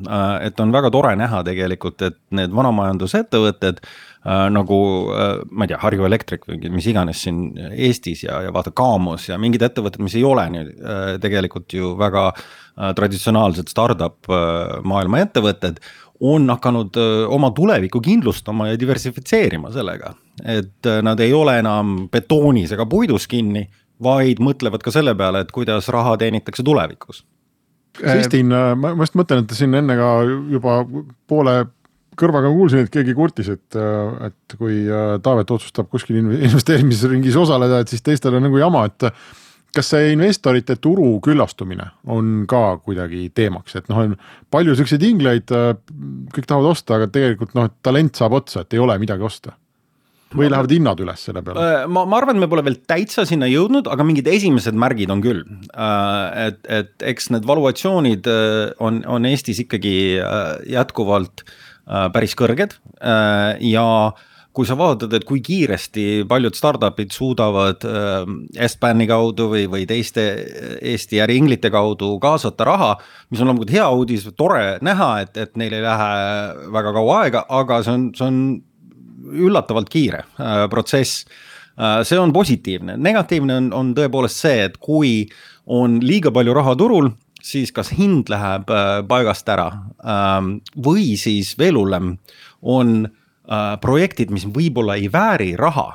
et on väga tore näha tegelikult, et need vanamajandusettevõtted äh, nagu äh, ma ei tea, Harju Elektrik või mis iganes siin Eestis ja, ja vaata Kaamos ja mingid ettevõtted, mis ei ole nüüd äh, tegelikult ju väga äh, traditsionaalsed startup äh, maailma ettevõtted on hakanud äh, oma tulevikku kindlustama ja diversifitseerima sellega, et äh, nad ei ole enam betoonis ega puidus kinni, vaid mõtlevad ka selle peale, et kuidas raha teenitakse tulevikus. Kristin, äh, ma just mõtlen, et siin enne ka juba poole kõrvaga kuulsin, et keegi kurtis, et, et kui äh, Taavet otsustab kuskil investeerimisringis osaleda, et siis teistel on nagu jama, et kas see investorite turu küllastumine on ka kuidagi teemaks, et noh, on palju siukseid ingleid, äh, kõik tahavad osta, aga tegelikult noh, talent saab otsa, et ei ole midagi osta või lähevad hinnad üles selle peale? Äh, ma, ma arvan, et me pole veel täitsa sinna jõudnud, aga mingid esimesed märgid on küll. et, et eks need valuatsioonid on, on Eestis ikkagi jätkuvalt äh, Äh, päris kõrged äh, ja kui sa vaatad, et kui kiiresti paljud startup'id suudavad äh, S-Bani kaudu või, või teiste Eesti äriinglite kaudu kaasata raha, mis on loomulikult hea uudis, tore näha, et, et neil ei lähe väga kaua aega, aga see on, see on üllatavalt kiire äh, protsess äh,. see on positiivne, negatiivne on, on tõepoolest see, et kui on liiga palju raha turul siis kas hind läheb äh, paigast ära. Ähm, või siis veel hullem on äh, projektid, mis võib-olla ei vääri raha,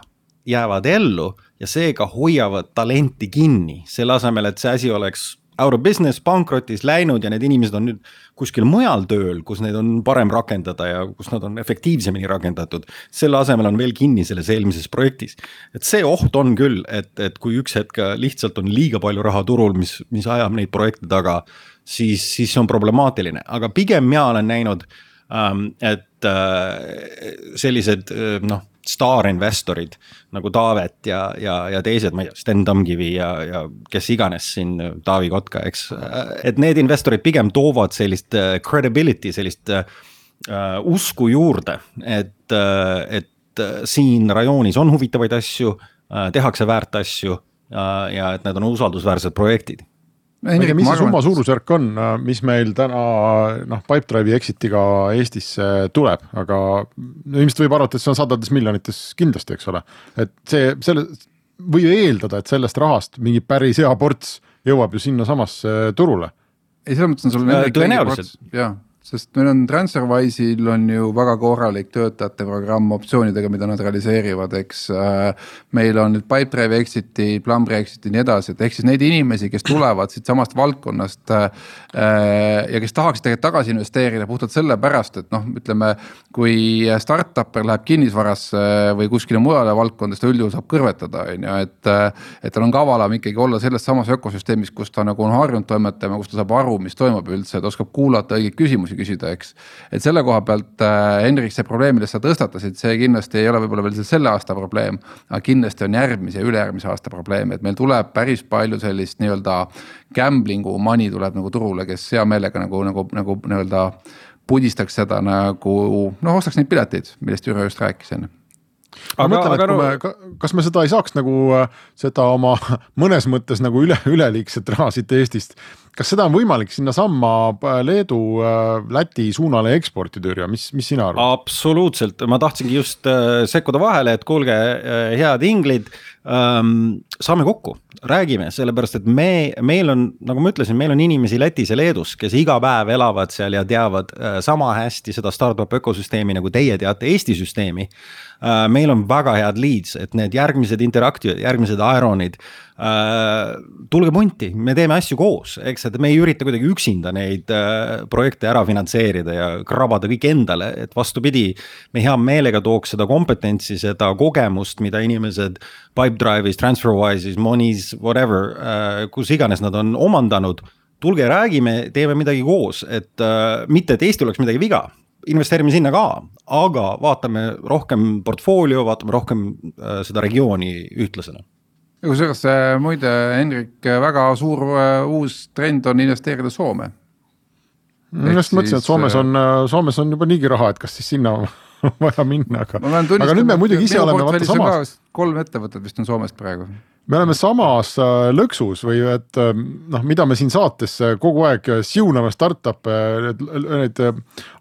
jäävad ellu ja seega hoiavad talenti kinni, selle asemel, et see asi oleks out of business, pankrotis läinud ja need inimesed on nüüd kuskil mujal tööl, kus neid on parem rakendada ja kus nad on efektiivsemini rakendatud. selle asemel on veel kinni selles eelmises projektis. et see oht on küll, et, et kui üks hetk lihtsalt on liiga palju raha turul, mis, mis ajab neid projekte taga, siis, siis see on problemaatiline, aga pigem mina olen näinud ähm,, et äh, sellised äh, noh staarinvestorid nagu Taavet ja, ja, ja teised, ma ei tea, Sten Tamkivi ja, ja kes iganes siin, Taavi Kotka, eks. et need investorid pigem toovad sellist äh, credibility, sellist uh, usku juurde, et uh,, et siin rajoonis on huvitavaid asju uh,, tehakse väärt asju ja et need on usaldusväärsed projektid tea, mis see summa suurusjärk on, mis meil täna noh, Pipedrive'i exit'iga Eestisse tuleb, aga no ilmselt võib arvata, et see on sadades miljonites kindlasti, eks ole. et see, selle, või eeldada, et sellest rahast mingi päris hea ports jõuab ju sinnasamasse turule. ei, selles mõttes on sul. Äh, tõenäoliselt. jah sest meil on TransferWise'il on ju väga korralik töötajate programm optsioonidega, mida nad realiseerivad, eks. Äh, meil on nüüd Pipedrive exit'i, Plumbri exit'i ja nii edasi, et ehk siis neid inimesi, kes tulevad siitsamast valdkonnast. Äh, ja kes tahaksid tegelikult tagasi investeerida puhtalt sellepärast, et noh, ütleme. kui startup'er läheb kinnisvarasse või kuskile mujale valdkonda, siis ta üldjuhul saab kõrvetada, on ju, et. et tal on kavalam ikkagi olla selles samas ökosüsteemis, kus ta nagu on harjunud toimetama, kus ta saab aru, mis toimub üldse, ta oskab kuulata õigeid küsimusi küsida, eks. et selle koha pealt äh, Henrik, see probleem, millest sa tõstatasid, see kindlasti ei ole võib-olla veel selle aasta probleem. aga kindlasti on järgmise ja ülejärgmise aasta probleem, et meil tuleb päris palju sellist nii-öelda gambling'u money tuleb nagu turule, kes hea meelega nagu, nagu, nagu nii-öelda pudistaks seda nagu noh, ostaks neid pileteid, millest Jüri just rääkis enne ma mõtlen, et kui me, kas me seda ei saaks nagu äh, seda oma *laughs* mõnes mõttes nagu üle, üleliigset raha siit Eestist. Kas seda on võimalik sinnasamma äh, Leedu, äh, Läti suunale eksportida, Jürja, mis, mis sina arvad? absoluutselt, ma tahtsingi just sekkuda vahele, et kuulge, head inglid ähm,. saame kokku, räägime, sellepärast et me, meil on, nagu ma ütlesin, meil on inimesi Lätis ja Leedus, kes iga päev elavad seal ja teavad äh, sama hästi seda startup ökosüsteemi, nagu teie teate Eesti süsteemi äh,. meil on väga head leads, et need järgmised Interactive'id, järgmised Ironid äh,. Tulge punti, me teeme asju koos, eks, et me ei ürita kuidagi üksinda neid äh, projekte ära finantseerida ja krabada kõik endale, et vastupidi. me hea meelega tooks seda kompetentsi, seda kogemust, mida inimesed Pipedrive'is, TransferWise'is, Monis, whatever äh,, kus iganes nad on omandanud. tulge räägime, teeme midagi koos, et äh, mitte, et Eestil oleks midagi viga investeerime sinna ka, aga vaatame rohkem portfoolio, vaatame rohkem äh, seda regiooni ühtlasena kusjuures äh, muide, Hendrik, äh, väga suur äh, uus trend on investeerida Soome. ma just mõtlesin, et Soomes on, Soomes on juba niigi raha, et kas siis sinna *laughs* vaja minna, aga, aga nüüd me muidugi ise oleme vaata samas. kolm ettevõtet vist on Soomest praegu me oleme samas lõksus või et noh, mida me siin saates kogu aeg siuname startup'e, neid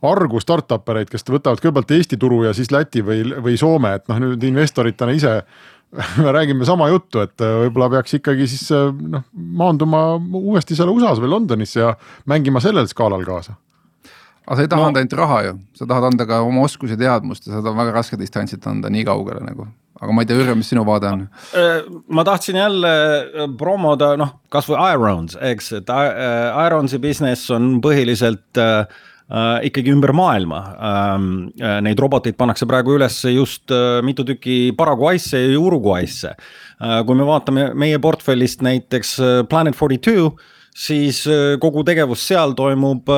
argu startup ereid, kes võtavad kõigepealt Eesti turu ja siis Läti või, või Soome, et noh, nüüd investoritena ise *laughs* me räägime sama juttu, et äh, võib-olla peaks ikkagi siis äh, noh, maanduma uuesti seal USA-s või Londonis ja mängima sellel skaalal kaasa. aga sa ei taha no. anda ainult raha ju, sa tahad anda ka oma oskusi, teadmust ja seda on väga raske distantsilt anda nii kaugele nagu aga ma ei tea, Jüri, mis sinu vaade on? Äh, ma tahtsin jälle promoda noh, kasvõi Irons, eks, et Ironsi business on põhiliselt äh, äh, ikkagi ümber maailma ähm,. Äh, neid roboteid pannakse praegu üles just äh, mitu tükki Paraguay'sse ja Uruguay'sse äh,. kui me vaatame meie portfellist näiteks äh, Planet forty two siis äh, kogu tegevus seal toimub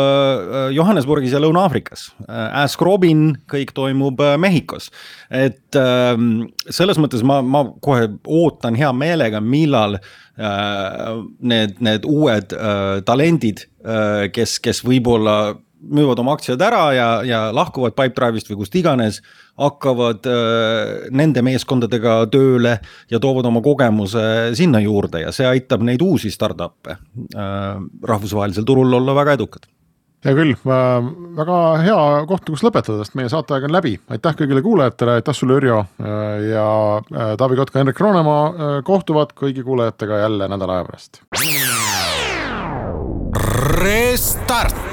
Johannesburgis ja Lõuna-Aafrikas. Ask Robin, kõik toimub Mehhikos. et ähm, selles mõttes ma, ma kohe ootan hea meelega, millal need, need uued talendid, kes, kes võib-olla müüvad oma aktsiad ära ja, ja lahkuvad Pipedrive'ist või kust iganes, hakkavad äh, nende meeskondadega tööle ja toovad oma kogemuse sinna juurde ja see aitab neid uusi startup'e äh, rahvusvahelisel turul olla väga edukad hea küll, väga hea koht, kus lõpetada, sest meie saateaeg on läbi. aitäh kõigile kuulajatele, aitäh sulle, Ürjo äh, ja äh, Taavi Kotka, Hendrik Roonemaa äh, kohtuvad kõigi kuulajatega jälle nädala aja pärast. Restart